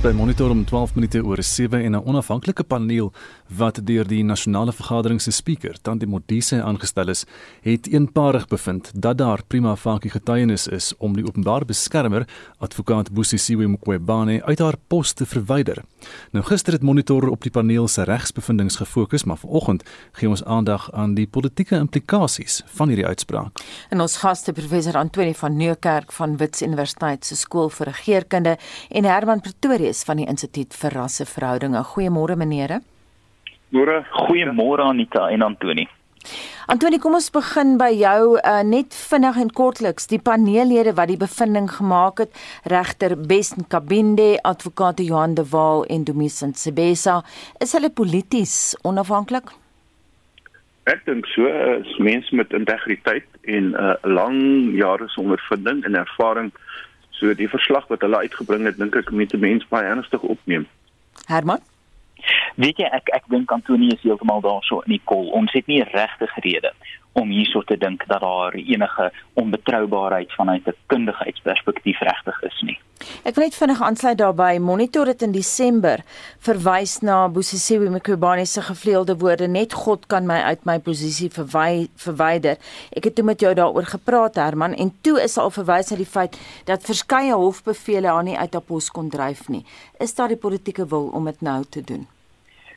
Dis by Monitor om 12 minute oor 7 en 'n onafhanklike paneel wat deur die nasionale vergadering se spreker, Tandi Modise aangestel is, het eenparig bevind dat daar prima facie getuienis is om die openbare beskermer, advokaat Busisiwe Mqwebane, uit haar pos te verwyder. Nou gister het Monitor op die paneel se regsbevindinge gefokus, maar vanoggend gee ons aandag aan die politieke implikasies van hierdie uitspraak. En ons gaste professor Antoni van Nieuwkerk van Wits Universiteit se skool vir regeringskunde en Herman Pretoria Pretorius van die Instituut vir Rasseverhoudinge. Goeiemôre menere. Môre, goeiemôre Anita en Antoni. Antoni, kom ons begin by jou uh, net vinnig en kortliks. Die paneellede wat die bevinding gemaak het, regter Besten Kabinde, advokaat Johan de Waal en Domisent Sebesa, is hulle polities onafhanklik? Ek dink so, as mense met integriteit en 'n uh, lang jare se ondervinding en ervaring So die verslag wat hulle uitgebring het, dink ek moet die mens baie ernstig opneem. Herman Weet jy ek ek dink Antonie is heeltemal daarso in die kol. Ons het nie regte rede om hierso te dink dat daar enige onbetroubaarheid vanuit 'n kundigheidsperspektief regtig is nie. Ek wil net vinnig aansluit daarbey. Monitor het in Desember verwys na Bosisiwe Mkhwebane se gevleelde woorde: "Net God kan my uit my posisie verwy verwyder." Ek het toe met jou daaroor gepraat, Herman, en toe is al verwys na die feit dat verskeie hofbevele haar nie uit haar pos kon dryf nie. Is daar die politieke wil om dit nou te doen?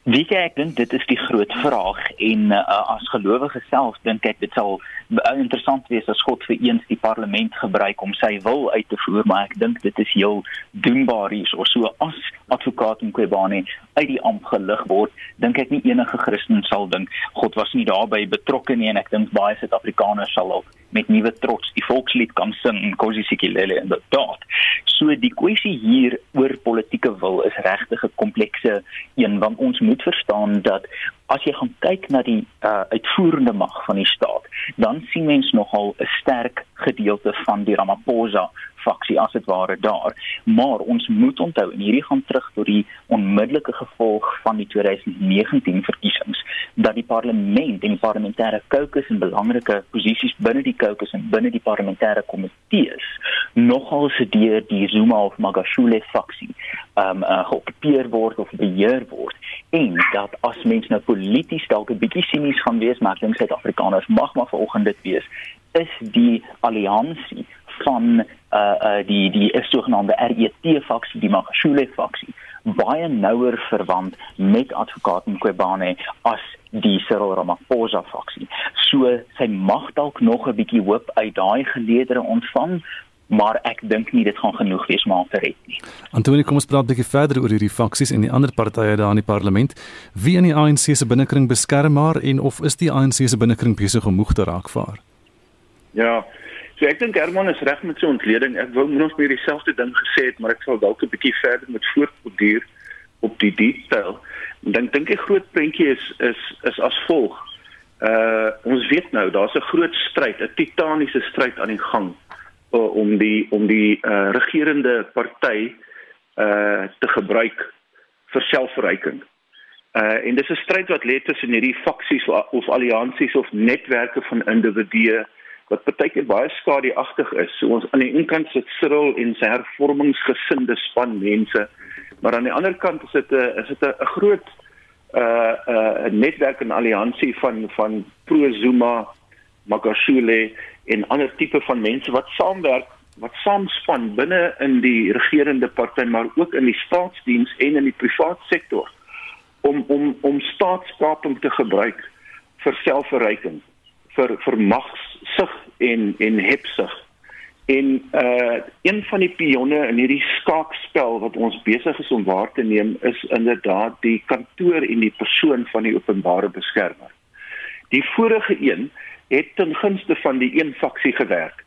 Wie ek dink dit is die groot vraag en uh, as gelowige self dink ek dit sal uh, interessant wees as God vir eens die parlement gebruik om sy wil uit te voer maar ek dink dit is heel doenbaar hier. Of so as advokaat in Kwebane uit die amp gelig word dink ek nie enige Christen sal dink God was nie daarbey betrokke nie en ek dink baie Suid-Afrikaners sal ook met nuwe trots die volkslied kan sing in Kosisikilele en dit daad. So die kwessie hier oor politieke wil is regtig 'n komplekse een want ons moet verstaan dat as jy gaan kyk na die uh, uitvoerende mag van die staat, dan sien mens nogal 'n sterk gedeelte van die Ramaphosa faksie as dit ware daar. Maar ons moet onthou en hierdie gaan terug tot die onmiddellike gevolg van die 2019 verkiesings dat die parlement en die parlementêre kokes en belangrike posisies binne die kokes en binne die parlementêre komitees nogal se deur die Zuma of Magashule faksie um uh, geokkupeer word of beheer word en dat as mens nou polities dalk 'n bietjie sinies gaan wees maar ek dink Suid-Afrikaners mag maar vanoggend dit wees is die alliansie van uh uh die die sogenaamde RET faksie die Magashule faksie baie nouer verwant met advokaat Mqobane as die Cyril Ramaphosa faksie. So sy mag dalk nog 'n bietjie hoop uit daai geleedere ontvang, maar ek dink nie dit gaan genoeg wees om te red nie. Antonie, kom ons praat 'n bietjie verder oor hierdie faksies en die ander partye daar in die parlement. Wie in die ANC se binnekring beskerm haar en of is die ANC se binnekring besig om moeg te raak vir haar? Ja, So ek dink Herman is reg met sy ontleding. Ek wou nog meer dieselfde ding gesê het, maar ek sal dalk 'n bietjie verder met voortborduur op die detail. Dan dink ek groot prentjie is is is as volg. Uh ons weet nou daar's 'n groot stryd, 'n titaniese stryd aan die gang uh, om die om die uh regerende party uh te gebruik vir selfverryking. Uh en dis 'n stryd wat lê tussen hierdie faksies of, alliansies of netwerke van individue wat partykeer baie skadeagtig is. So ons aan die een kant sit Cyril en sy hervormingsgesinde span mense, maar aan die ander kant is dit 'n is dit 'n groot uh uh netwerk en alliansie van van pro Zuma, Magashule en ander tipe van mense wat saamwerk wat saamspan binne in die regerende party maar ook in die staatsdiens en in die privaat sektor om om om staatskaping te gebruik vir selfverryking vir vir magsig en en hepsig. En uh een van die pionne in hierdie skaakspel wat ons besig is om waar te neem is inderdaad die kantoor en die persoon van die openbare beskermer. Die vorige een het ten gunste van die een faksie gewerk.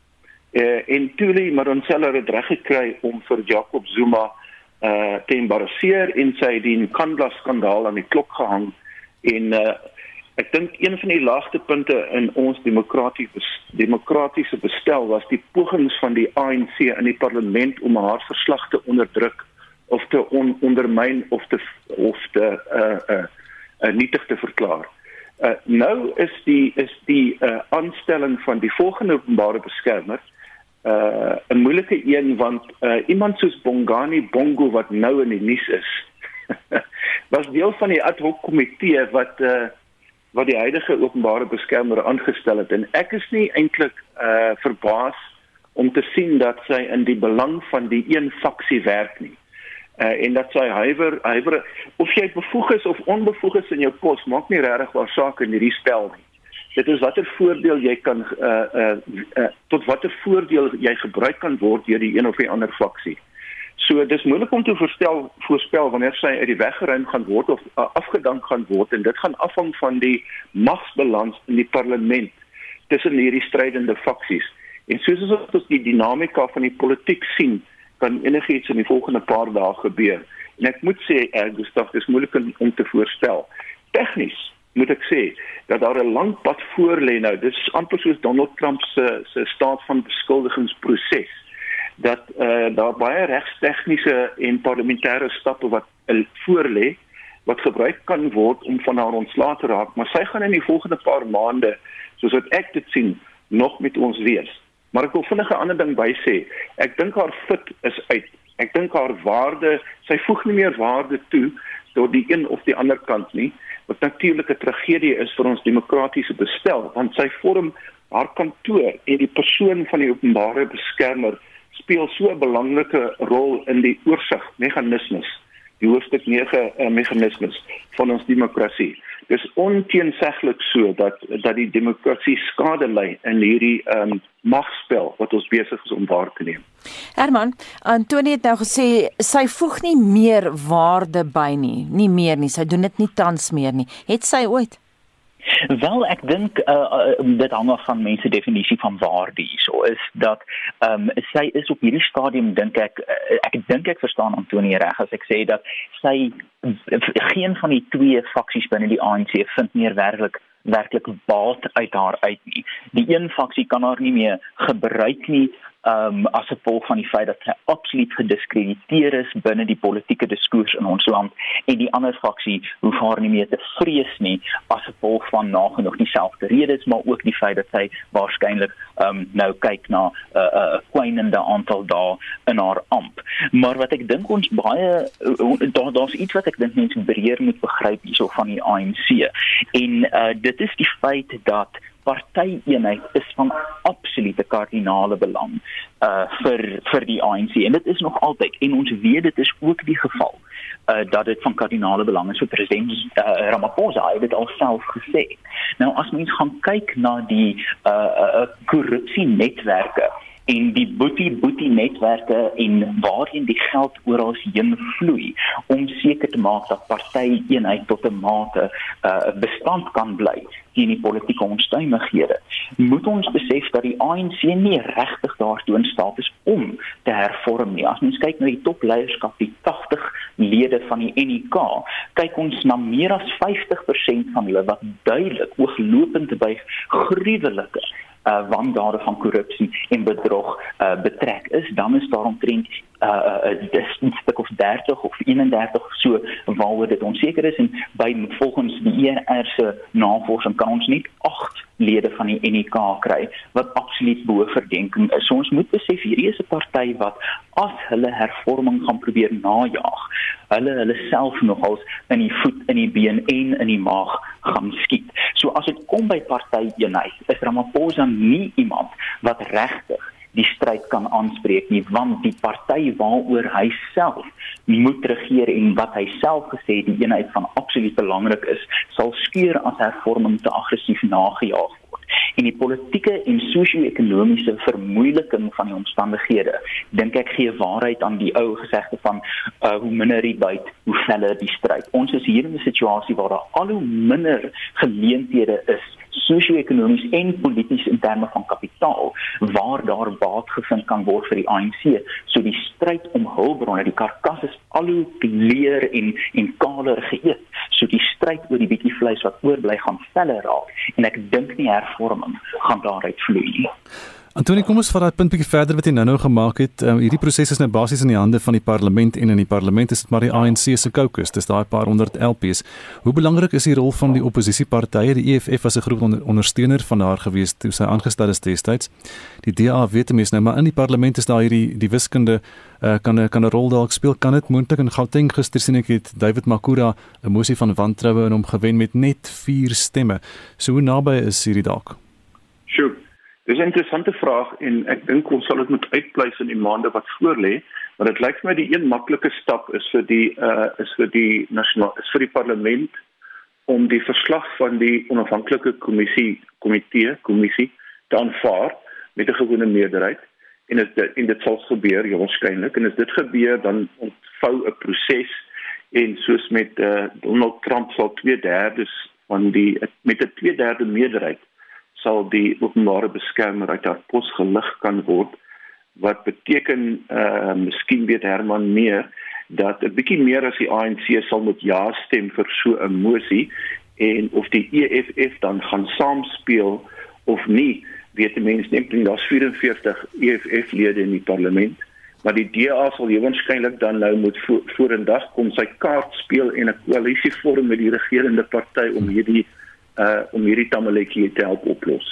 Uh en Tuli Maronsela het reg gekry om vir Jacob Zuma uh te embarrasseer en sy die Kandla skandaal aan die klok gehang en uh Ek dink een van die laagtepunte in ons demokratiese demokratiese bestel was die pogings van die ANC in die parlement om haar verslag te onderdruk of te on, ondermyn of te of te uh uh, uh nietig te verklaar. Uh nou is die is die uh aanstelling van die volgende openbare beskermer uh 'n moeilike een want uh iemand soos Bongani Bongo wat nou in die nuus is was deel van die ad hoc komitee wat uh wat die huidige openbare beskermer aangestel het en ek is nie eintlik uh verbaas om te sien dat sy in die belang van die een faksie werk nie. Uh en dat sy huiwer huiwer of jy bevoeg is of onbevoeg is in jou pos maak nie regtig waar saak in hierdie spel nie dit is watter voordeel jy kan uh uh, uh tot watter voordeel jy gebruik kan word deur die een of die ander faksie. So dis moeilik om te voorstel voorspel wanneer sy uit die weg geruim gaan word of uh, afgedank gaan word en dit gaan afhang van die magsbalans in die parlement tussen hierdie strydende faksies. En soos ons die dinamika van die politiek sien, kan enigiets in die volgende paar dae gebeur. En ek moet sê, uh, Gustaf, dis moeilik om te voorstel. Tegnies moet ek sê dat daar 'n lang pad voor lê nou. Dis amper soos Donald Trump se se staat van beskuldigingsproses dat eh uh, daar baie regstegniese en parlementêre stappe wat voor lê wat gebruik kan word om van haar ontslae te raak, maar sy gaan in die volgende paar maande, soos wat ek dit sien, nog met ons wees. Maar ek wil vinnig 'n ander ding by sê. Ek dink haar fit is uit. Ek dink haar waarde, sy voeg nie meer waarde toe tot die een of die ander kant nie wat natuurlik 'n tragedie is vir ons demokratiese bestel want sy vorm haar kantoor en die persoon van die openbare beskermer speel so 'n belangrike rol in die oorsig meganismes die hoofstuk 9 uh, meganismes van ons demokrasie dis onteenseglik so dat dat die demokrasie skade ly in hierdie um, magspel wat ons besig is om waar te neem. Herman, Antonie het nou gesê sy voeg nie meer waarde by nie, nie meer nie. Sy doen dit nie tans meer nie. Het sy ooit? Wel ek dink uh, uh, dit hang af van mense definisie van waarde hierso is dat ehm um, sy is op hierdie stadium dink ek uh, ek dink ek verstaan Antonie reg as ek sê dat sy geen van die twee faksies binne die ANC vind meer werklik werklik baat uit haar uit nie. Die een faksie kan haar nie meer gebruik nie um, as gevolg van die feit dat sy absoluut gediskrediteer is binne die politieke diskurs in ons land en die ander faksie hoef haar nie meer te vrees nie as gevolg van nagenoeg dieselfde redes maar ook die feit dat sy waarskynlik um, nou kyk na 'n uh, uh, kwynende aantal dae in haar amp. Maar wat ek dink ons baie uh, daar daar's iets wat ek dink mense breër moet begryp hierso van die ANC en uh, dit is die feit dat partyeenheid is van absolute kardinale belang uh vir vir die ANC en dit is nog altyd en ons weet dit is ook die geval uh dat dit van kardinale belang is vir president uh, Ramaphosa het dit alself gesê. Nou as mens gaan kyk na die uh uh korrupsie netwerke en die boetie boetie netwerke en waarheen die geld oral heen vloei om seker te maak dat party eenheid tot 'n mate uh, bestand kan bly teen die politieke onstuimighede. Moet ons besef dat die ANC nie regtig daartoe in staat is om te hervorm nie. As mens kyk na die topleierskap, die 80 lede van die NEK, kyk ons na meer as 50% van hulle wat duidelik ooglopend by gruwelike uh, wandade van korrupsie en bedrog uh, betrek is, dan is daar omtrent uh, uh, 'n stuk of 30 of 31 so waaroor dit onseker is en by volgens die ER se navorsing kan ons net 8 lede van die NEK kry wat absoluut bo verdenking is. Ons moet besef hierdie is 'n party wat as hulle hervorming gaan probeer najag, hulle hulle self nogals in die voet in die been en in die maag gaan skiet. So as dit kom by party eenheid, is Ramaphosa nie iemand wat regtig die stryd kan aanspreek nie want die party waaroor hy self moet regeer en wat hy self gesê die eenheid van absoluut belangrik is sal skeur as hervorming te aggressief nagejaag word. En die politieke en sosio-ekonomiese vermoeiliking van die omstandighede dink ek gee waarheid aan die ou gesegde van uh, hoe minder die byt hoe feller die stryd. Ons is hier in 'n situasie waar daar al hoe minder geleenthede is sosio-ekonomies en polities in terme van kapitaal waar daar baat gevind kan word vir die ANC. So die stryd om hulpbronne, die karkas is al hoe leer en en kaler geëet. So die stryd oor die bietjie vleis wat oorbly gaan veller raak en ek dink nie hervorming gaan daaruit vloei nie. Antonie, kom ons vat daai punt bietjie verder wat jy nou-nou gemaak het. Um, hierdie proses is nou basies in die hande van die parlement en in die parlement is dit maar die ANC se caucus. Dis daai paar honderd LPs. Hoe belangrik is die rol van die oppositiepartye? Die EFF was 'n groot onder, ondersteuner van haar gewees toe sy aangestel is destyds. Die DA weet mense nou, maar in die parlement is daar hierdie die wiskunde uh, kan 'n kan 'n rol dalk speel. Kan dit moontlik in Gauteng gister sien ek het David Makura 'n mosie van wantroue in hom gewen met net 4 stemme. So hoe naby is hierdie dalk? Dis 'n interessante vraag en ek dink ons sal dit moet uitpleis in die maande wat voorlê, maar dit lyk vir my die een maklike stap is vir die uh is vir die nasionaal is vir die parlement om die verslag van die onafhanklike kommissie komitee kommissie te aanvaar met 'n gewone meerderheid en dit en dit sal gebeur ja waarskynlik. En as dit gebeur dan ontvou 'n proses en soos met uh Donald Trump sal 2/3 van die met 'n 2/3 meerderheid sal die openbare beskermer uit haar pos gelig kan word wat beteken uh miskien weet Herman meer dat 'n bietjie meer as die ANC sal moet ja stem vir so 'n mosie en of die EFF dan gaan saamspeel of nie weet die mense dink daar's 44 EFF lede in die parlement maar die DA sal waarskynlik dan nou moet vorendag kom sy kaart speel en 'n koalisie vorm met die regerende party om hierdie uh om hierdie tamaletjie te help oplos.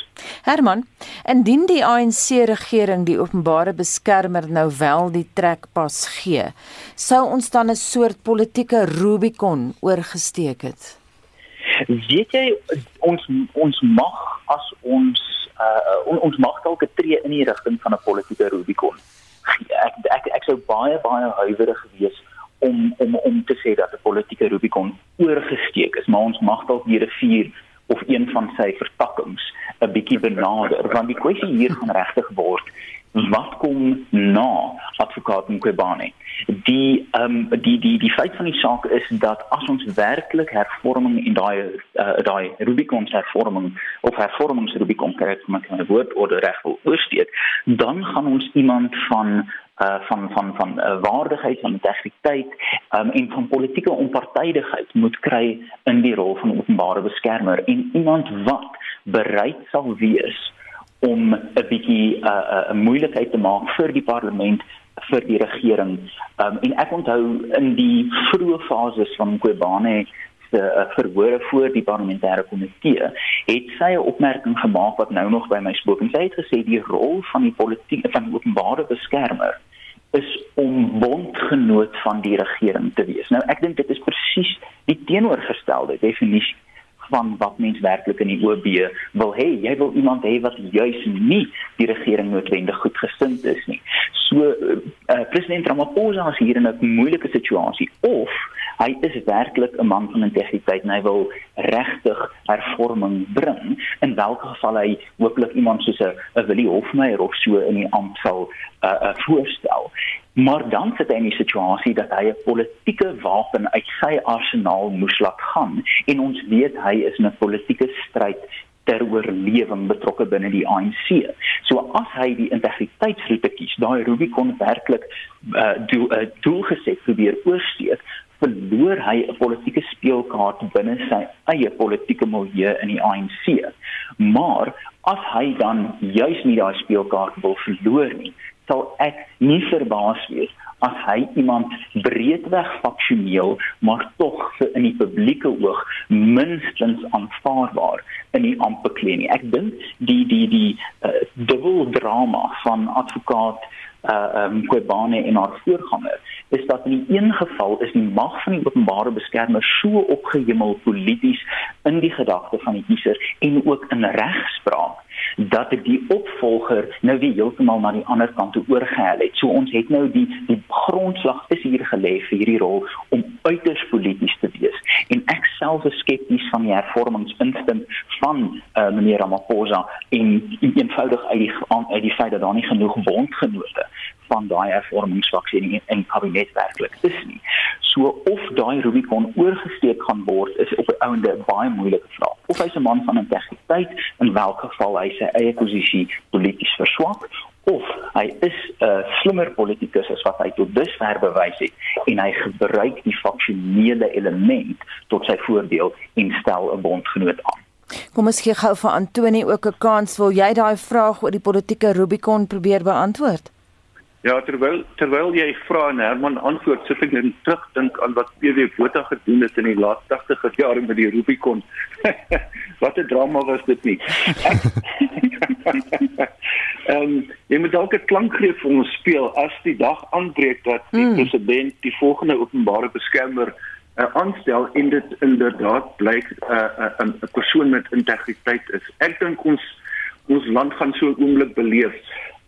Herman, indien die ANC regering die openbare beskermer nou wel die trekpas gee, sou ons dan 'n soort politieke Rubicon oorgesteek het. Weet jy ons ons mag as ons uh on, ons mag dalk 'n tree in die rigting van 'n politieke Rubicon. Ek ek ek sou baie baie huiwerig gewees om om om te sê dat 'n politieke Rubicon oorgesteek is, maar ons mag dalk die rivier of een van sy vertakkings 'n bietjie benader want die kwessie hier gaan regtig word wat kom na advokaat Mqobane die ehm um, die die die feit van die saak is dat as ons werklik hervorming en daai uh, daai Rubicon hervorming of hervormings Rubicon kry met 'n woord of reg wil oorsteek dan gaan ons iemand van uh van van van uh, waardigheid van integriteit um, en van politieke onpartydigheid moet kry in die rol van openbare beskermer. En iemand wat bereid sal wees om 'n bietjie 'n uh, 'n uh, moeilikheid te maak vir die parlement vir die regering. Um, en ek onthou in die vroeë fases van Kobane se uh, verhore voor die parlementêre komitee het sy 'n opmerking gemaak wat nou nog by my spook en sy het gesê die rol van die politiek van openbare beskermer is om bondgenoot van die regering te wees. Nou ek dink dit is presies die teenoorgestelde definisie van wat mens werklik in die OB wil hê. Jy wil iemand hê wat juis nie die regering noodwendig goed gesind is nie. So uh, president Ramaphosa is hier in 'n moeilike situasie of hy is werklik 'n man van integriteit en hy wil regtig hervorming bring in watter geval hy hooplik iemand soos 'n Willie Hofmeyer of so in die ampt sal uh, uh, voorstel maar dan sit hy in die situasie dat hy 'n politieke wapen uit sy arsenaal moes laat gaan en ons weet hy is in 'n politieke stryd ter oorlewing betrokke binne die ANC. So as hy die integriteitsroete kies, daai Rubicon werklik uh, doel uh, doelgeset probeer oorsteek, verloor hy 'n politieke speelkaart binne sy eie politieke milieu in die ANC. Maar as hy dan juis nie daai speelkaart wil verloor nie, sal ek nie verbaas wees as hy iemand breedweg faksioneel maar tog vir in die publieke oog minstens aanvaarbaar in die amp beklee nie. Ek dink die die die uh, dubbel drama van advokaat uh um Kobane en haar voorganger is dat in die een geval is die mag van die openbare beskermer so opgehemel polities in die gedagte van die kiezer en ook in regspraak dat die opvolger nou weer heeltemal na die ander kant toe oorgehel het. So ons het nou die die grondslag is hier gelê vir hierdie rol om uiters polities te wees. En ek self is skepties van die hervormingsinstinkt van uh, meneer Ramaphosa en eenvoudig uit die uit die feit dat daar nie genoeg bondgenote van daai hervormingsfaksie in in kabinet werklik is nie. So of daai Rubicon oorgesteek gaan word is op 'n ouende baie moeilike vraag. Of hy's 'n man van integriteit in watter geval hy sy eie posisie polities verswak of hy is 'n uh, slimmer politikus as wat hy tot dusver bewys het en hy gebruik die faksionele element tot sy voordeel en stel 'n bondgenoot aan. Kom ons gee gou vir Antoni ook 'n kans. Wil jy daai vraag oor die politieke Rubicon probeer beantwoord? Ja, terwyl terwyl jy vra en Herman antwoord, sit ek net terugdink aan wat PW Botha gedoen het in die laaste 80 jaar met die Rubicon. wat 'n drama was dit nie. Ehm um, jy moet dalk 'n klankgreep vir ons speel as die dag aanbreek dat die mm. president die volgende openbare beskermer uh, aanstel en dit inderdaad blyk 'n uh, 'n uh, 'n persoon met integriteit is. Ek dink ons ons land gaan so 'n oomblik beleef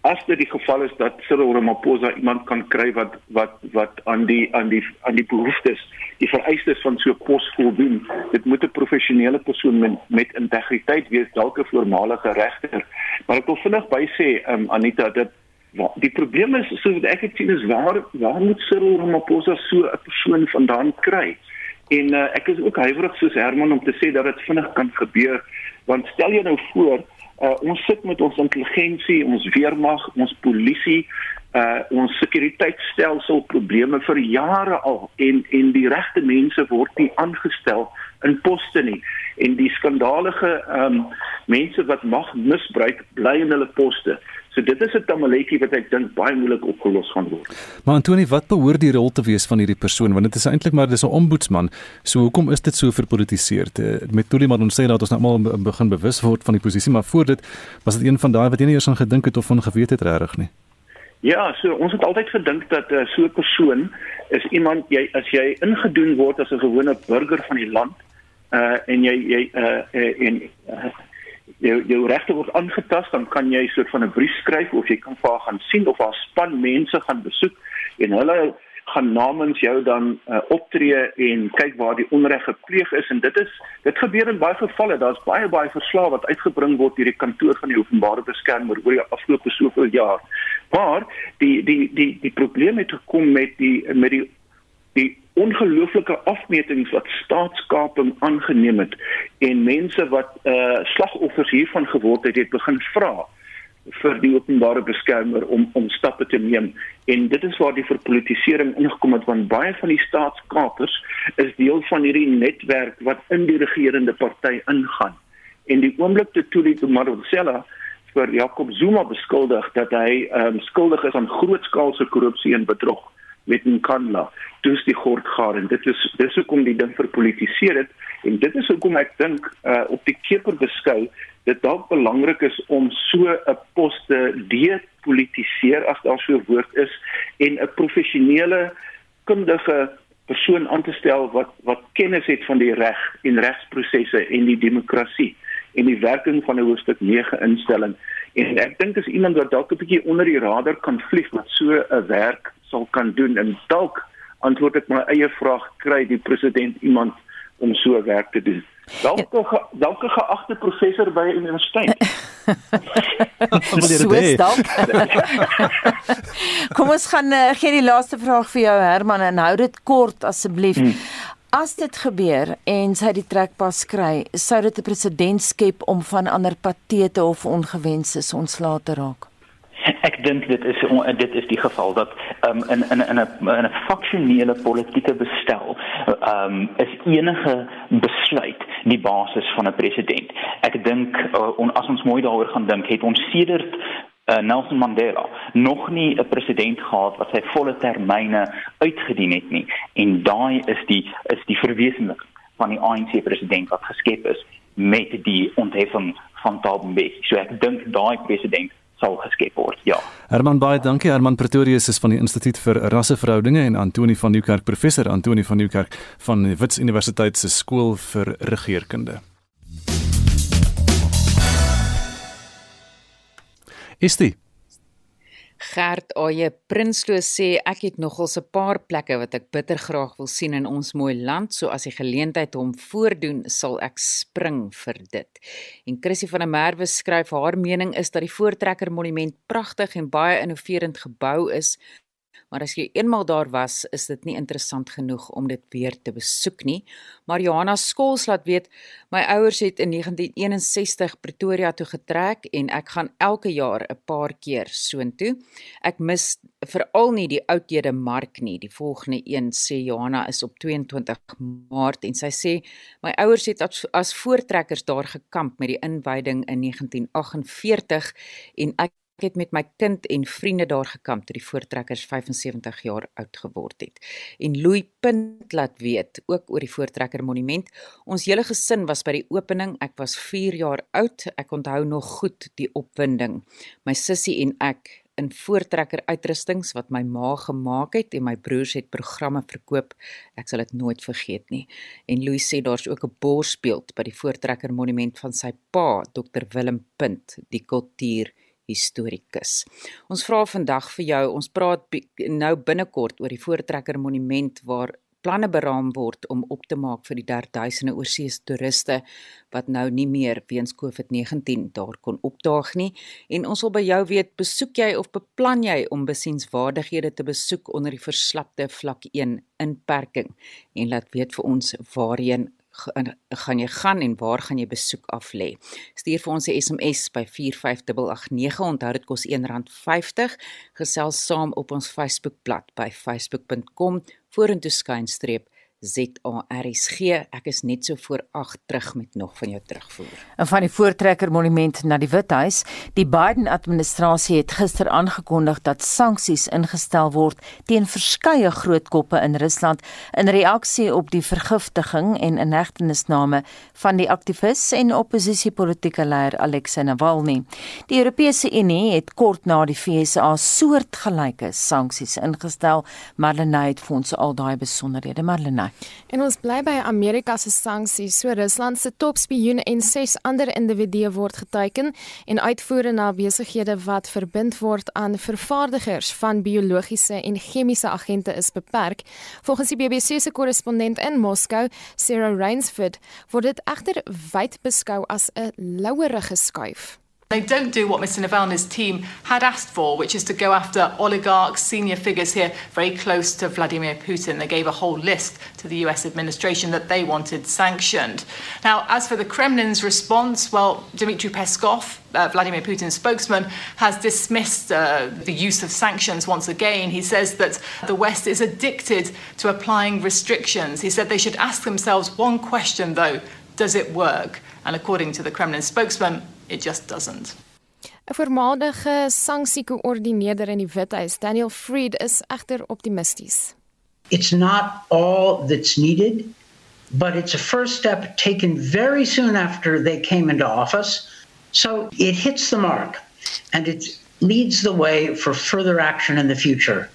as dit die geval is dat Cyril Ramaphosa iemand kan kry wat wat wat aan die aan die aan die behoeftes die vereistes van so 'n pos voldoen dit moet 'n professionele persoon met, met integriteit wees dalk 'n voormalige regter. Maar ek wil vinnig by sê um, Anita dat die probleem is so wat ek het sien is waar waar moet Cyril Ramaphosa so 'n persoon vandaan kry? En uh, ek is ook huiwerig soos Herman om te sê dat dit vinnig kan gebeur want stel jou nou voor Uh, ons sit met ons intelligensie, ons weermag, ons polisie, uh ons sekuriteitstelsel probleme vir jare al en en die regte mense word nie aangestel in poste nie en die skandalige um mense wat mag misbruik bly in hulle poste. So dit is 'n tamaletjie wat ek dink baie moeilik opgelos gaan word. Maar Antoni, wat behoort die rol te wees van hierdie persoon want dit is eintlik maar dis 'n ombudsman. So hoekom is dit so verpolitiseer? Met Tuli maar ons sê dat ons nou almal begin bewus word van die posisie, maar voor dit was dit een van daai wat jy nie eers aan gedink het of van geweet het regtig nie. Ja, so ons het altyd gedink dat uh, so 'n persoon is iemand jy as jy ingedoen word as 'n gewone burger van die land uh en jy jy uh, uh en uh, jou jou regte word aangetast, dan kan jy soort van 'n brief skryf of jy kan vir haar gaan sien of haar span mense gaan besoek en hulle gaan namens jou dan uh, optree en kyk waar die onreg gepleeg is en dit is dit gebeur in baie gevalle. Daar's baie baie verslae wat uitgebring word deur die kantoor van die openbare beskermer oor die afgelope soveel jaar. Maar die die die die probleem het gekom met die met die die ongelooflike afmetings wat staatskaping aangeneem het en mense wat uh slagoffers hiervan geword het het begin vra vir die openbare beskermer om om stappe te neem. En dit is waar die verpolitisering ingekom het want baie van die staatskapers is deel van hierdie netwerk wat in die regerende party ingaan. En die oomblik toe toe die Marcella vir Jacob Zuma beskuldig dat hy um, skuldig is aan grootskaalse korrupsie en bedrog met Nkandla. Dus die gord gaar en dit is dis hoekom die ding verpolitiseer het en dit is hoekom ek dink uh, op die keper beskou dit dalk belangrik is om so 'n pos te depolitiseer as daar so 'n woord is en 'n professionele kundige persoon aan te stel wat wat kennis het van die reg en regsprosesse en die demokrasie en die werking van 'n hoofstuk 9 instelling en ek dink is iemand wat dalk 'n bietjie onder die radar kan vlieg wat so 'n werk sal kan doen en dalk antwoord ek my eie vraag kry die president iemand om so werk te doen. Dalk dalk 'n geagte professor by 'n universiteit. Kom ons gaan uh, gee die laaste vraag vir jou Herman en hou dit kort asseblief. Hmm. As dit gebeur en sy die trekpas kry, sou dit 'n presedent skep om van ander patete of ongewenste ontslae te raak. Ek dink dit is dit is die geval dat um, in in in 'n in 'n faksionele politieke bestel um, is enige besluit die basis van 'n president. Ek dink uh, as ons mooi daaroor gaan dink, het ons sedert uh, Nelson Mandela nog nie 'n president gehad wat sy volle termyne uitgedien het nie en daai is die is die verwesenlik van die ANC president wat geskep is met die ontheffing van Thabo Mbeki. So ek dink daai president sal geskep word. Ja. Herman baie dankie. Herman Pretorius is van die Instituut vir Rasseverhoudinge en Antoni van Nieuwkerk professor Antoni van Nieuwkerk van die Wits Universiteit se skool vir regeringskunde. Dit Gert Aye Prinsloo sê ek het nogals 'n paar plekke wat ek bitter graag wil sien in ons mooi land, so as die geleentheid hom voordoen, sal ek spring vir dit. En Chrissy van der Merwe skryf haar mening is dat die Voortrekker Monument pragtig en baie innoverend gebou is, maar as jy eenmaal daar was, is dit nie interessant genoeg om dit weer te besoek nie. Mariana Skols laat weet, my ouers het in 1961 Pretoria toe getrek en ek gaan elke jaar 'n paar keer soontoe. Ek mis veral nie die oudhede mark nie. Die volgende een sê Johanna is op 22 Maart en sy sê my ouers het as, as voortrekkers daar gekamp met die inwyding in 1948 en ek Ek het met my kind en vriende daar gekamp toe die voortrekkers 75 jaar oud geword het. En Louis Punt laat weet ook oor die voortrekker monument. Ons hele gesin was by die opening. Ek was 4 jaar oud. Ek onthou nog goed die opwinding. My sussie en ek in voortrekker uitrustings wat my ma gemaak het en my broers het programme verkoop. Ek sal dit nooit vergeet nie. En Louis sê daar's ook 'n borsbeeld by die voortrekker monument van sy pa, Dr Willem Punt, die kultuur historikus. Ons vra vandag vir jou, ons praat nou binnekort oor die Voortrekker Monument waar planne beraam word om op te maak vir die derduisende oorsese toeriste wat nou nie meer weens COVID-19 daar kon opdaag nie en ons wil by jou weet besoek jy of beplan jy om besienswaardighede te besoek onder die verslapte vlak 1 inperking en laat weet vir ons waarheen gaan jy gaan en waar gaan jy besoek af lê. Stuur vir ons 'n SMS by 45889. Onthou dit kos R1.50. Gesels saam op ons Facebookblad by facebook.com vorentoe skynstreep ZARSG. Ek is net so voor 8 terug met nog van jou terugvoer. En van die voortrekker monument na die Withuis, die Biden-administrasie het gister aangekondig dat sanksies ingestel word teen verskeie groot koppe in Rusland in reaksie op die vergiftiging en inhegtenisname van die aktivis en oppositiepolitiese leier Alexei Navalny. Die Europese Unie het kort na die FSA soortgelyke sanksies ingestel, maar Lenay het vir ons al daai besonderhede, maar Lenay En ons bly by Amerika se sanksies. So Rusland se topspioen en ses ander individue word geteken en uitvoere na besighede wat verbind word aan vervaardigers van biologiese en chemiese agente is beperk. Volgens die BBC se korrespondent in Moskou, Sarah Rainsford, word dit egter wyd beskou as 'n louerige skuif. They don't do what Mr. Navalny's team had asked for, which is to go after oligarchs, senior figures here very close to Vladimir Putin. They gave a whole list to the US administration that they wanted sanctioned. Now, as for the Kremlin's response, well, Dmitry Peskov, uh, Vladimir Putin's spokesman, has dismissed uh, the use of sanctions once again. He says that the West is addicted to applying restrictions. He said they should ask themselves one question, though does it work? And according to the Kremlin spokesman, it just doesn't. 'n Voormalige sanksiekoördineerder in die Withuis, Daniel Freed, is egter optimisties. It's not all that's needed, but it's a first step taken very soon after they came into office. So it hits the mark and it leads the way for further action in the future.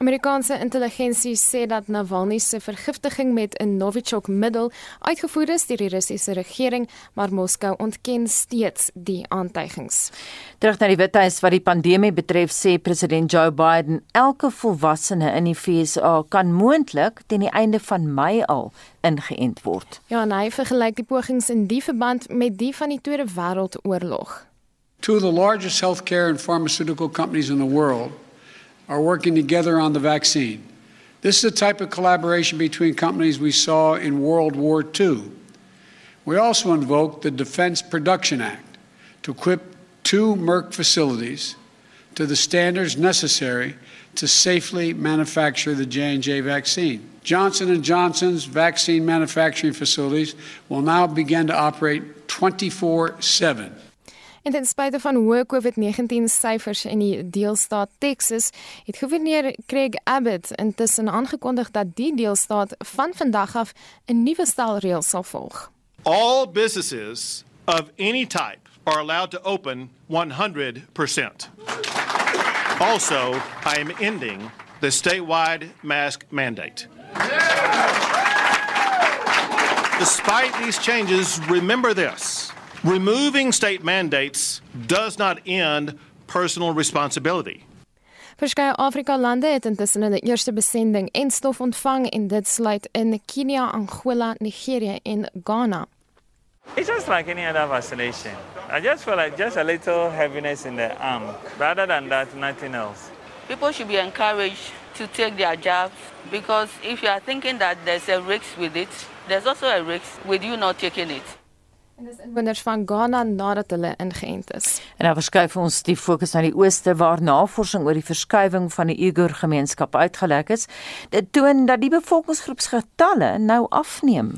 Amerikaanse intelligensie sê dat Navalny se vergiftiging met 'n Novichok-middel uitgevoer is deur die Russiese regering, maar Moskou ontken steeds die aantuigings. Terug na die Withuis wat die pandemie betref, sê president Joe Biden elke volwassene in die VSA kan moontlik teen die einde van Mei al ingeënt word. Ja, en hy vergelyk die pogings in die verband met die van die Tweede Wêreldoorlog. Two of the largest healthcare and pharmaceutical companies in the world are working together on the vaccine. This is the type of collaboration between companies we saw in World War II. We also invoked the Defense Production Act to equip two Merck facilities to the standards necessary to safely manufacture the J&J vaccine. Johnson & Johnson's vaccine manufacturing facilities will now begin to operate 24/7 En ten spyte van hoë COVID-19 syfers in die deelstaat Texas, het gouverneur Craig Abbott intussen aangekondig dat die deelstaat van vandag af 'n nuwe stel reëls sal volg. All businesses of any type are allowed to open 100%. Also, I am ending the statewide mask mandate. Despite these changes, remember this. Removing state mandates does not end personal responsibility. Verskeie Afrika lande het intussen hulle eerste besending en stof ontvang en dit sluit in Kenia, Angola, Nigerië en Ghana. It's just like any other vaccination. I just feel like just a little heaviness in the arm. Rather than that, nothing else. People should be encouraged to take their jobs because if you are thinking that there's a risk with it, there's also a risk with you not taking it. En dis inwoners van Ghana nadat hulle ingeënt is. En nou verskuif ons die fokus na die ooste waar navorsing oor die verskuiwing van die Uyghur gemeenskap uitgelek is. Dit toon dat die bevolkingsgroepsgetalle nou afneem.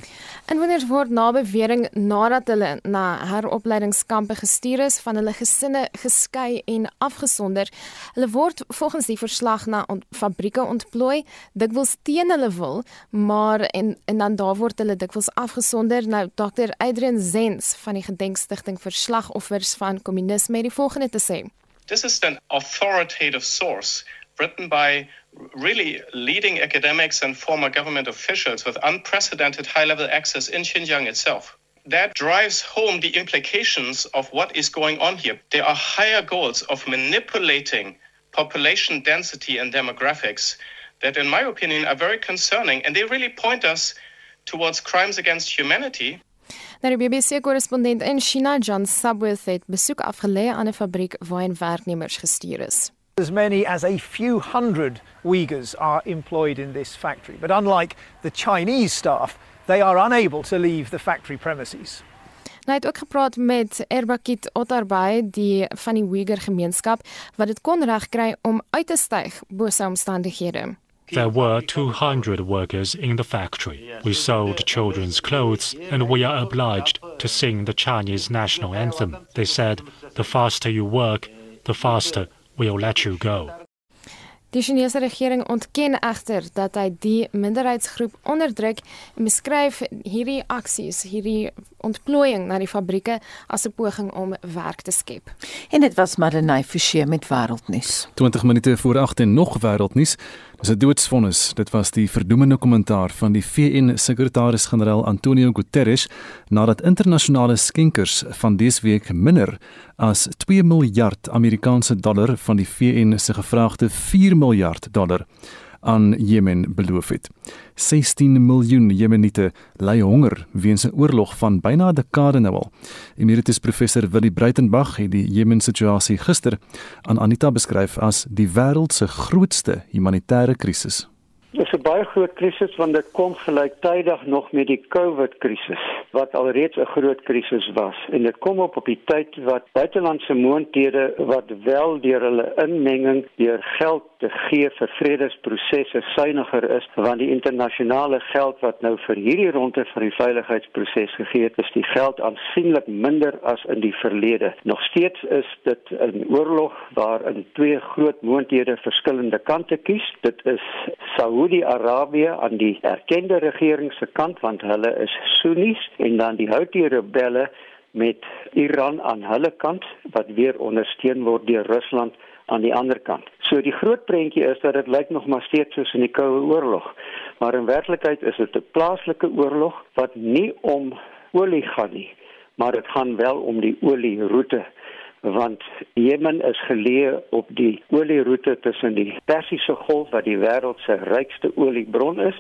Inwoners word na bewering nadat hulle na heropleidingskampe gestuur is, van hulle gesinne geskei en afgesonder. Hulle word volgens die verslag na ont fabrieke ontplooi, dikwels teen hulle wil, maar en en dan daar word hulle dikwels afgesonder. Nou Dr. Adrian Zen Van die Gedenkstigting vir Slagoffers van Kommunisme het die volgende te sê. This is an authoritative source written by really leading academics and former government officials with unprecedented high level access in Xinjiang itself. That drives home the implications of what is going on here. There are higher goals of manipulating population density and demographics that, in my opinion, are very concerning and they really point us towards crimes against humanity. Nou die BBC-korrespondent in China, John Subworth, het besoek afgelê aan 'n fabriek waarin werknemers gestuur is. As many as a few hundred Uyghurs are employed in this factory, but unlike the Chinese staff, they are unable to leave the factory premises. Nou het ook gepraat met Erbakit Otarbay, die van die Uyghur gemeenskap wat dit kon regkry om uit te styg bo sy omstandighede. There were 200 workers in the factory. We sold children's clothes and we are obliged to sing the Chinese national anthem. They said, the faster you work, the faster we'll let you go. Die Chinese regering ontken egter dat hy die minderheidsgroep onderdruk en beskryf hierdie aksies, hierdie ontplooiing na die fabrieke as 'n poging om werk te skep. En dit was Madeleine Forsie met wêreldnuus. 20 minute voor 8 en nog wêreldnuus. Dis 'n doodsvonnis. Dit was die verdoemende kommentaar van die VN-sekretaris-generaal Antonio Guterres nadat internasionale skenkers van dese week minder as 2 miljard Amerikaanse dollar van die VN se gevraagde 4 miljard dollar aan Jemen beloof het. 16 miljoen Jemeniete ly honger weens 'n oorlog van byna 'n dekade nou al. Emeritus professor Willie Breitenberg het die Jemen situasie gister aan Anita beskryf as die wêreld se grootste humanitêre krisis. Dit is 'n baie groot krisis want dit kom gelyktydig nog met die COVID krisis wat alreeds 'n groot krisis was en dit kom op op die tyd wat buitelandse moondhede wat wel deur hulle inmenging deur geld te gee vir vredesprosesse suiwiger is want die internasionale geld wat nou vir hierdie ronde van die veiligheidsproses gegee het is die geld aansienlik minder as in die verlede. Nog steeds is dit 'n oorlog waarin twee groot moondhede verskillende kante kies. Dit is Saudi Saudi-Arabië aan die erkende regering se kant want hulle is Sunnis en dan die Houthi rebelle met Iran aan hulle kant wat weer ondersteun word deur Rusland aan die ander kant. So die groot prentjie is dat dit lyk nog maar steeds soos in die Koue Oorlog. Maar in werklikheid is dit 'n plaaslike oorlog wat nie om olie gaan nie, maar dit gaan wel om die olieroete want Jemen is geleë op die olieroete tussen die Persiese Golf wat die wêreld se rykste oliebron is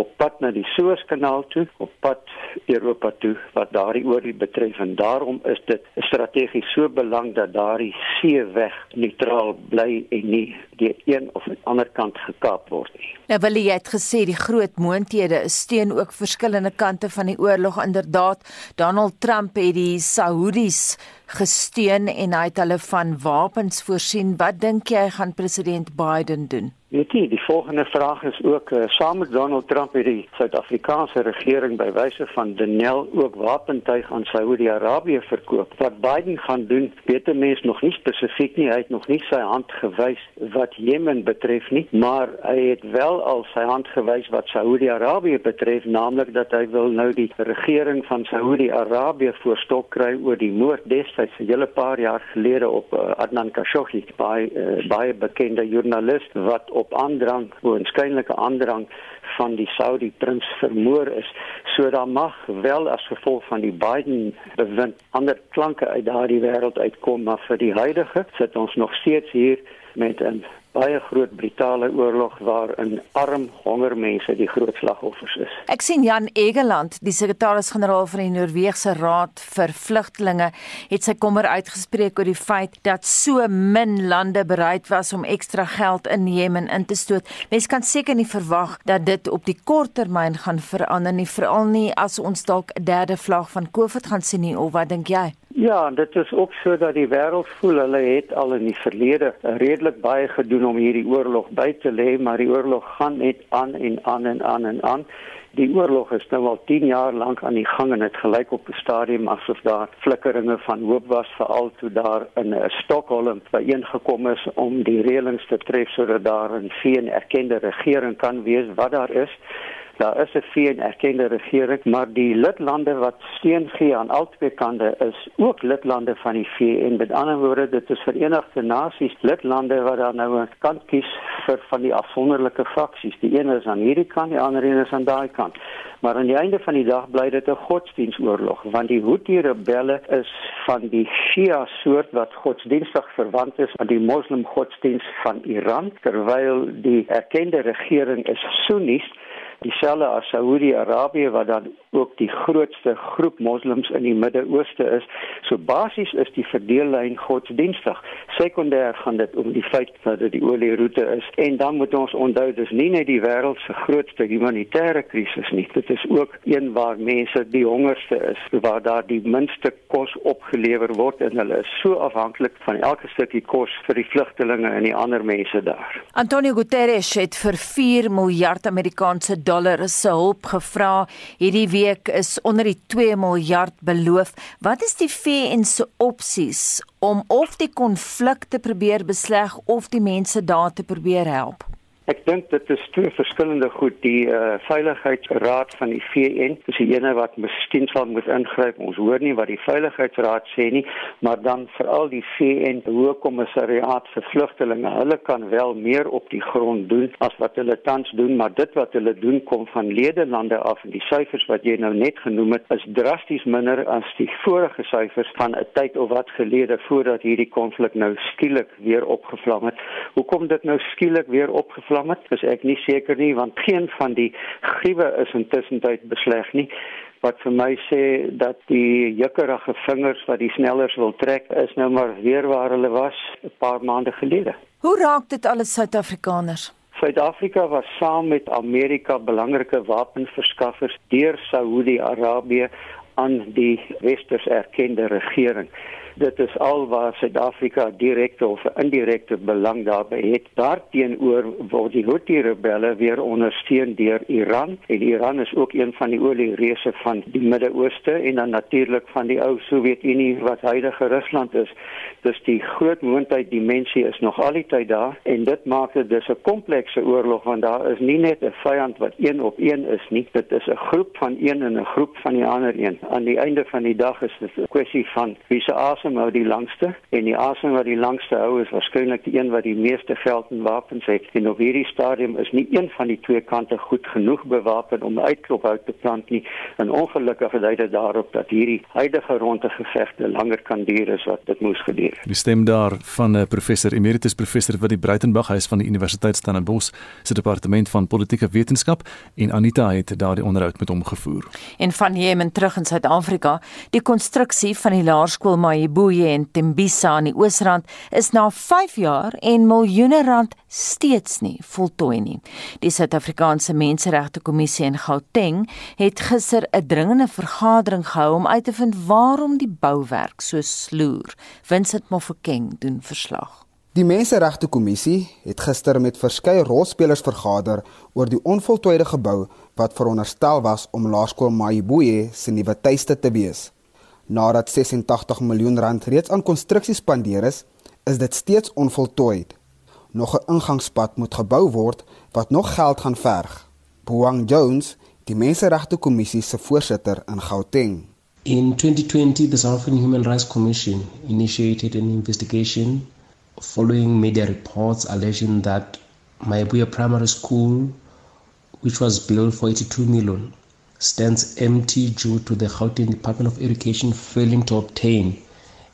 op pad na die Suezkanaal toe, op pad Europa toe wat daardie olie betref en daarom is dit strategies so belangrik dat daardie seeweg neutraal bly en nie deur een of ander kant gekaap word nie. Nou wil jy het gesê die groot moonthede is steun ook verskillende kante van die oorlog inderdaad. Donald Trump het die Saudis gesteun en hy het hulle van wapens voorsien. Wat dink jy gaan president Biden doen? Weet jy, die volgende vraag is ook uh, saam met Donald Trump het die Suid-Afrikaanse regering by wyse van Denel ook wapentuig aan Saudi-Arabië verkoop. Wat Biden gaan doen, weet 'n mens nog nie spesifiek nie. Hy het nog nie sy hand gewys wat Jemen betref nie, maar hy het wel al sy hand gewys wat Saudi-Arabië betref, naamlik dat hy wil nou die regering van Saudi-Arabië voorstok kry oor die moord destyds 'n hele paar jaar gelede op uh, Adnan Khashoggi, baie uh, baie bekende joernalis wat op aandrang, waarskynlike aandrang van die Saudi prins vermoor is. So daar mag wel as gevolg van die Biden bewind ander klanke uit daardie wêreld uitkom, maar vir die huidige sit ons nog steeds hier met 'n baie groot brutale oorlog waarin arm hongermense die groot slagoffers is. Ek sien Jan Egeland, die sekretaris-generaal van die Noorse Raad vir Vlugtelinge, het sy kommer uitgespreek oor die feit dat so min lande bereid was om ekstra geld in Jemen in te stoot. Mens kan seker nie verwag dat dit op die kort termyn gaan verander nie, veral nie as ons dalk 'n derde vlag van COVID gaan sien nie, of wat dink jy? Ja, dit is ook so dat die wêreld voel hulle het al in die verlede redelik baie gedoen om hierdie oorlog by te lê, maar die oorlog gaan net aan en aan en aan en aan. Die oorlog is nou al 10 jaar lank aan die gang en dit gelyk op 'n stadium asof daar flikkeringe van hoop was veral toe daar in 'n Stockholm byeengekom is om die reëlings te tref sodat daar 'n VN erkende regering kan wees wat daar is. Daar is 'n VN erkende regering, maar die lidlande wat steun gee aan albei kante is ook lidlande van die VN. Met ander woorde, dit is Verenigde Nasies lidlande wat dan nou 'n kant kies vir van die afsonderlike faksies. Die een is aan hierdie kant, die ander een is aan daai kant. Maar aan die einde van die dag bly dit 'n godsdienstoorlog, want die Houthi rebelle is van die Shia soort wat godsdienstig verwant is aan die moslim godsdienst van Iran, terwyl die erkende regering is Sunnis dieselfde as Saudi-Arabië wat dan ook die grootste groep moslems in die Midde-Ooste is. So basies is die verdeellyn godsdienstig. Sekondêr gaan dit om die feit dat dit die olieroute is en dan moet ons onthou dis nie net die wêreld se grootste humanitêre krisis nie. Dit is ook een waar mense die hongerste is, waar daar die minste kos opgelewer word en hulle is so afhanklik van elke stukkie kos vir die vlugtelinge en die ander mense daar. Antonio Guterres het vir 4 miljard Amerikaanse dollar se hulp gevra. Hierdie week is onder die 2 miljard beloof. Wat is die VN se opsies om of die konflik te probeer besleg of die mense daar te probeer help? Ek dink dit is twee verskillende goed. Die uh, Veiligheidsraad van die VN, dis die ene wat miskien sal moet ingryp. Ons hoor nie wat die Veiligheidsraad sê nie, maar dan veral die VN Hoogkommissariaat vir Vlugtelinge. Hulle kan wel meer op die grond doen as wat hulle tans doen, maar dit wat hulle doen kom van ledelande af en die syfers wat jy nou net genoem het, is drasties minder as die vorige syfers van 'n tyd of wat gelede voordat hierdie konflik nou skielik weer opgevlam het. Hoekom dit nou skielik weer opgevlam gevlam het, is ek nie seker nie want geen van die gruwe is intussen tyd besleg nie wat vir my sê dat die jukkerige vingers wat die snellers wil trek is nou maar weer waar hulle was 'n paar maande gelede. Hoe raak dit alles Suid-Afrikaners? Suid-Afrika was saam met Amerika belangrike wapenverskaffers deur Saudi-Arabië aan die westers erkende regering dit is al waar Suid-Afrika direkte of indirekte belang daarbey het. Daarteenoor word die Houthi-rebelle weer ondersteun deur Iran en Iran is ook een van die oliereuse van die Midde-Ooste en dan natuurlik van die ou Sowjetunie wat huidige Rusland is. Dus die groot moontlikheid die mensie is nog al die tyd daar en dit maak dit dis 'n komplekse oorlog want daar is nie net 'n vyand wat een op een is nie. Dit is 'n groep van een en 'n groep van die ander een. Aan die einde van die dag is dit 'n kwessie van wie se asem hou die langste en die asem wat die langste hou is waarskynlik die een wat die meeste geld en wapens het. En op hierdie stadium is nie een van die twee kante goed genoeg bewapen om uitklophout te plant nie. En ongelukkig dui dit daarop dat hierdie huidige ronde gevegte langer kan duur as wat dit moes geduur. Die stem daar van 'n uh, professor emeritus professor van die Breitenberg huis van die Universiteit Stellenbosch se departement van politieke wetenskap en Anita het daardie onderhoud met hom gevoer. En van Jemen terug in Suid-Afrika, die konstruksie van die laerskool Mayibuye en Tembisa aan die Oosrand is na 5 jaar en miljoene rand steeds nie voltooi nie. Die Suid-Afrikaanse Menseregte Kommissie in Gauteng het gister 'n dringende vergadering gehou om uit te vind waarom die bouwerk so sloer. Vincent Mofokeng doen verslag. Die Menseregte Kommissie het gister met verskeie rolspelers vergader oor die onvoltooide gebou wat veronderstel was om Laerskool Mayibuye se nuwe tuiste te wees. Nadat 86 miljoen rand reeds aan konstruksie spandeer is, is dit steeds onvoltooid. Nog 'n ingangspad moet gebou word wat nog geld gaan verg. Boang Jones, die Menseregte Kommissie se voorsitter in Gauteng. In 2020, the South African Human Rights Commission initiated an investigation following media reports alleging that Mayabuya Primary School, which was built for 82 million, stands empty due to the Gauteng Department of Education failing to obtain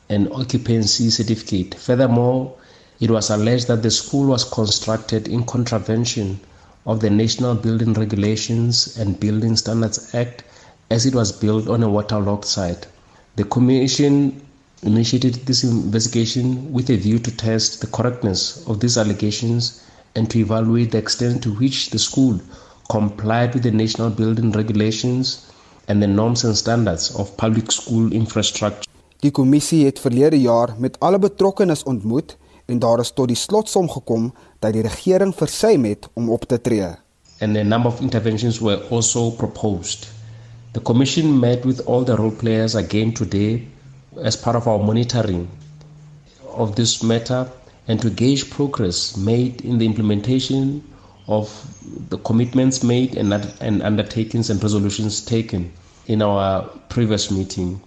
an occupancy certificate. Furthermore, It was alleged that the school was constructed in contravention of the National Building Regulations and Building Standards Act as it was built on a waterlogged site. The Commission initiated this investigation with a view to test the correctness of these allegations and to evaluate the extent to which the school complied with the national building regulations and the norms and standards of public school infrastructure. Die kommissie het verlede jaar met alle betrokkenes ontmoet en daar is tot die slotsom gekom dat die regering versuim het om op te tree. And a number of interventions were also proposed. The commission met with all the role players again today as part of our monitoring of this matter and to gauge progress made in the implementation of the commitments made and, and undertakings and resolutions taken in our previous meeting.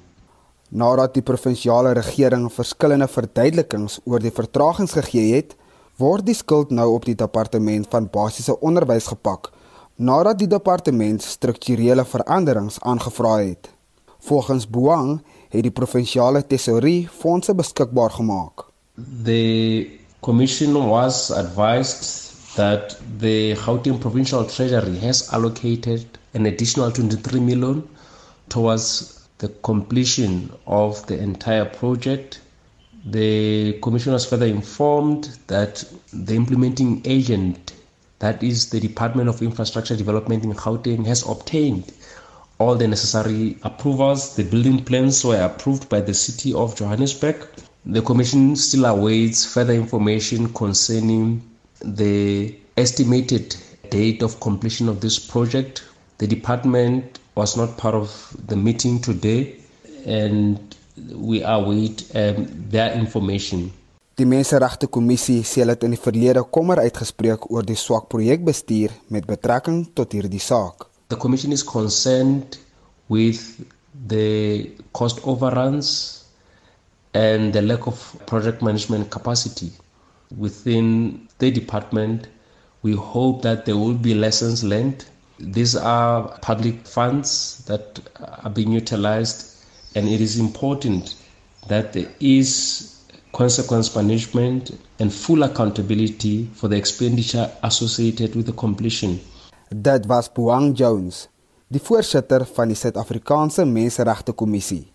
Nadat die provinsiale regering verskillende verduidelikings oor die vertragings gegee het, word die skuld nou op die departement van basiese onderwys gepak nadat die departement strukturele veranderings aangevra het. Volgens Boang het die provinsiale tesourie fondse beskikbaar gemaak. The commission was advised that the Gauteng provincial treasury has allocated an additional 23 million towards the completion of the entire project. The commission was further informed that the implementing agent that is the Department of Infrastructure Development in Gauteng has obtained all the necessary approvals. The building plans were approved by the City of Johannesburg. The Commission still awaits further information concerning the estimated date of completion of this project. The department was not part of the meeting today, and we await um, their information. Die Menseregte Kommissie sê hulle het in die verlede kommer uitgespreek oor die swak projekbestuur met betrekking tot hierdie saak. The Commission is concerned with the cost overruns and the lack of project management capacity within the department. We hope that there will be lessons learned. These are public funds that are being utilized, and it is important that there is consequence management and full accountability for the expenditure associated with the completion. Dit was Puang Jones, die voorsitter van die Suid-Afrikaanse Menseregte Kommissie.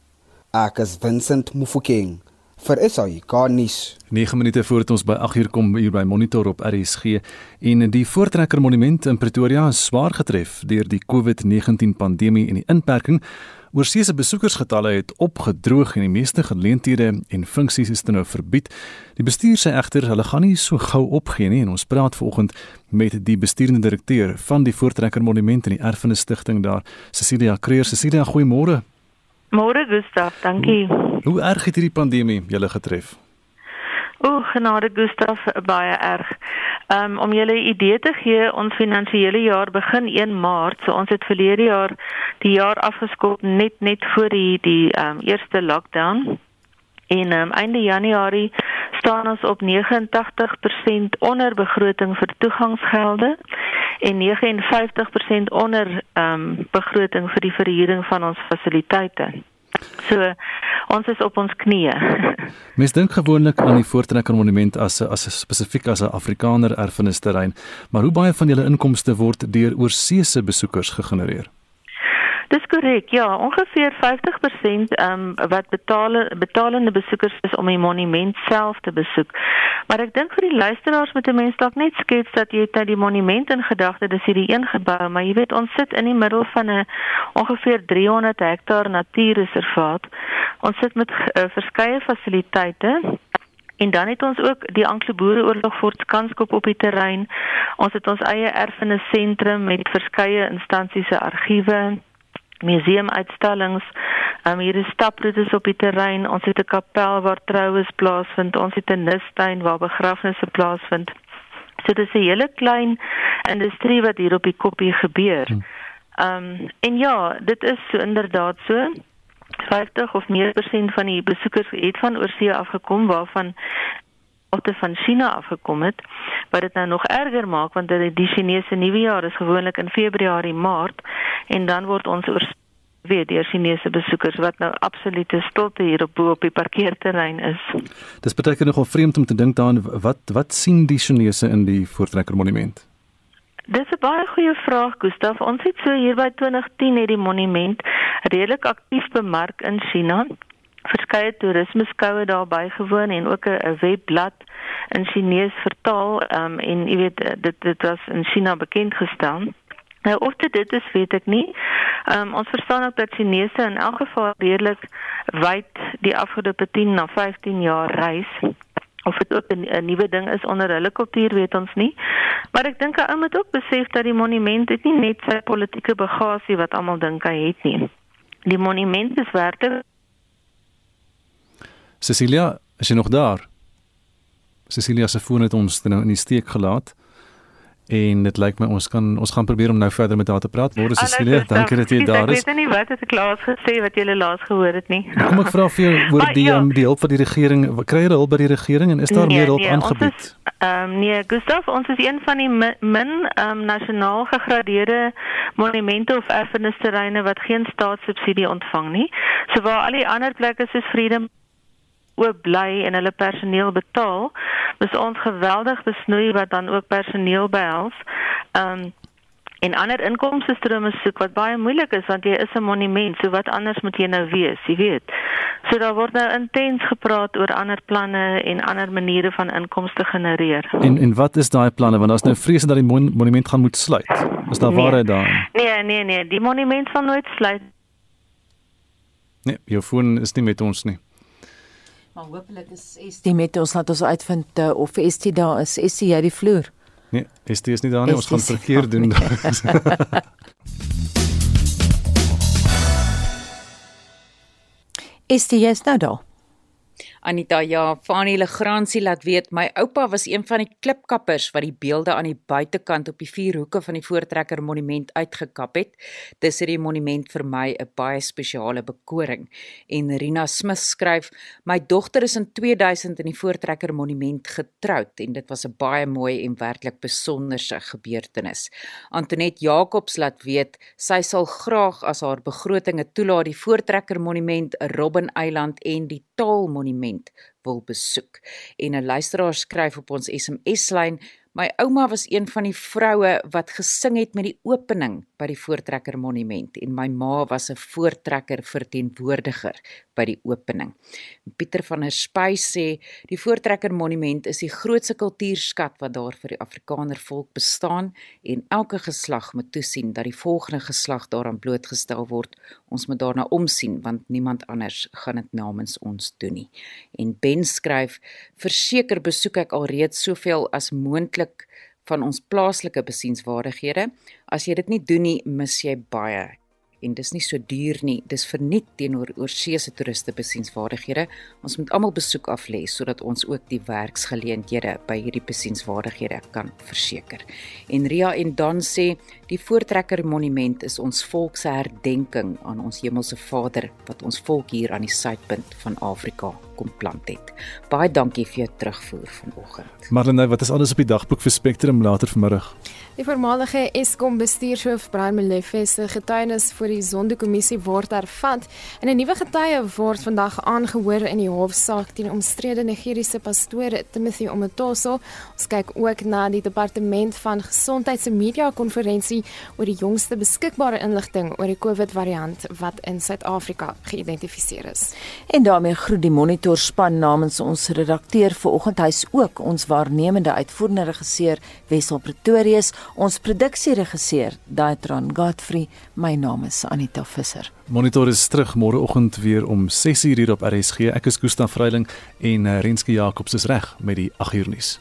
Ek is Vincent Mufokeng vir SAK nuus. 9 minute voor dit ons by 8uur kom hier by Monitor op RSG en die Voortrekker Monument in Pretoria is swaar getref deur die COVID-19 pandemie en die inperking Oorseese besoekersgetalle het opgedroog en die meeste geleenthede en funksies is nou verbied. Die bestuur sê egter hulle gaan nie so gou opgee nie en ons praat vanoggend met die bestuurende direkteur van die Voortrekker Monument en die Erfenis Stichting daar, Cecilia Creer. Cecilia, goeiemôre. Môre Gustaf, dankie. Hoe, hoe erg het hierdie pandemie julle getref? O, genade Gustaf, baie erg. Um, om julle 'n idee te gee, ons finansiële jaar begin 1 Maart, so ons het verlede jaar die jaar afgeskop net net voor die die um, eerste lockdown. En um, einde Januarie staan ons op 89% onder begroting vir toegangsgelde en 59% onder um, begroting vir die verhuuring van ons fasiliteite. So ons is op ons knieë. Mens dink gewoonlik aan die Voortrekker Monument as 'n as 'n spesifiek as 'n Afrikaner erfenisterrein, maar hoe baie van julle inkomste word deur oorseese besoekers gegenereer? Dis korrek. Ja, ongeveer 50% ehm um, wat betale betalende besoekers is om die monument self te besoek. Maar ek dink vir die luisteraars moet 'n mens dalk net skets dat jy dit die monument in gedagte, dis hierdie een gebou, maar jy weet ons sit in die middel van 'n ongeveer 300 hektaar natuurreservaat. Ons sit met uh, verskeie fasiliteite En dan het ons ook die Anglo-Boereoorlog voortskanskop op die terrein. Ons het ons eie erfenissentrum met verskeie instansies se argiewe, museumuitstallings. Um, hier is staproetes op die terrein. Ons het 'n kapel waar troues plaasvind. Ons het 'n nistuin waar begrafnisse plaasvind. So dit is 'n hele klein industrie wat hier op die koppie gebeur. Ehm um, en ja, dit is so inderdaad so. 50 of meer persent van die besoekers het van oorsee afgekom waarvan ofte van China afgekom het wat dit nou nog erger maak want dit die Chinese nuwe jaar is gewoonlik in Februarie Maart en dan word ons oor weet deur Chinese besoekers wat nou absolute stilte hier op bo op die parkeerterrein is. Dis beteken nogal vreemd om te dink daaraan wat wat sien die Chinese in die Voortrekker Monument? Dis 'n baie goeie vraag, Gustaf. Ons het so hier by 2010 het die monument redelik aktief bemark in China. Verskeie toerismeskoue daar bygewoon en ook 'n webblad in Chinees vertaal um, en jy weet dit dit was in China bekend gestel. Nou of dit dit is, weet ek nie. Um, ons verstaan ook dat Chinese in elk geval redelik wyd die afgelope 10 na 15 jaar reis of dit ook 'n nuwe ding is onder hulle kultuur weet ons nie. Maar ek dink 'n ou moet ook besef dat die monument dit nie net sy politieke bagasie wat almal dink hy het nie. Die monument is werklik Cecilia, is jy nog daar? Cecilia se foon het ons nou in die steek gelaat en dit lyk my ons kan ons gaan probeer om nou verder met haar te praat. Môre Cecilia, dankie dat jy daar is. Ek weet nie wat het ek laas gesê wat jy laas gehoor het nie. Kom ek vra vir jou oor die ja. um, die hulp van die regering. Kry jy hulp by die regering en is daar nee, meer hulp nee, aangebied? Ehm um, nee, Gustaf, ons is een van die min ehm um, nasionaal gegradeerde monumente of erfenisterreine wat geen staatssubsidie ontvang nie. So waar al die ander plekke soos Freedom oop bly en hulle personeel betaal, is ons geweldig besnoei wat dan ook personeel behels. Um en ander inkomste strome soek wat baie moeilik is want jy is 'n monument, so wat anders moet jy nou wees, jy weet. So daar word nou intens gepraat oor ander planne en ander maniere van inkomste genereer. En en wat is daai planne want daar's nou vrese dat die mon monument gaan moet sluit. Is daar nee, waarheid daar? Nee, nee, nee, die monument sal nooit sluit. Nee, jou foon is nie met ons nie. Maar hopelik is ST met ons laat ons uitvind uh, of ST daar is. ST jy die vloer? Nee, ST is nie daar nie. Ons gaan verkeer doen. ST jy is nou daar. Anita ja, Fanie Legrandsie laat weet my oupa was een van die klipkappers wat die beelde aan die buitekant op die vier hoeke van die Voortrekker Monument uitgekap het. Dis hierdie monument vir my 'n baie spesiale bekoring. En Rina Smith skryf: "My dogter is in 2000 in die Voortrekker Monument getroud en dit was 'n baie mooi en werklik besonderse gebeurtenis." Antoinette Jacobs laat weet sy sal graag as haar begrotinge toelaat die Voortrekker Monument, Robben Eiland en die Taalmonument wil besoek. En 'n luisteraar skryf op ons SMS-lyn: "My ouma was een van die vroue wat gesing het met die opening by die Voortrekker Monument en my ma was 'n voortrekker verteenwoordiger by die opening." Pieter van der Spy sê: "Die Voortrekker Monument is die grootste kultuurskat wat daar vir die Afrikaner volk bestaan en elke geslag moet toesien dat die volgende geslag daaraan blootgestel word. Ons moet daarna omsien want niemand anders gaan dit namens ons doen nie." En Ben skryf: "Verseker besoek ek alreeds soveel as moontlik van ons plaaslike besienswaardighede. As jy dit nie doen nie, mis jy baie." En dis nie so duur nie. Dis verniet teenoor oorseese toeriste besienswaardighede. Ons moet almal besoek af lê sodat ons ook die werksgeleenthede by hierdie besienswaardighede kan verseker. En Ria en Dan sê die Voortrekker Monument is ons volk se herdenking aan ons hemelse Vader wat ons volk hier aan die suidpunt van Afrika kom plant het. Baie dankie vir jou terugvoer vanoggend. Marlene, wat is alles op die dagboek vir Spectrum later vanmiddag? Die voormalige Eskom bestuurshoof Brian Molefe se getuienis voor die Zondo-kommissie word hervat en 'n nuwe getuie word vandag aangehoor in die hofsaak teen omstrede Nigeriese pastoor Timothy Omotoso. Ons kyk ook na die departement van gesondheid se media konferensie oor die jongste beskikbare inligting oor die COVID-variant wat in Suid-Afrika geïdentifiseer is. En daarmee groet die monitor span namens ons redakteur vanoggend hy's ook ons waarnemende uitvoerende regisseur Wessel Pretorius Ons produksieregisseur, Daitron Godfrey, my naam is Anita Visser. Monitor is terug môreoggend weer om 6:00 hier op RSG. Ek is Gustaf Vreiling en eh, Renske Jacobs is reg met die 8:00 nuus.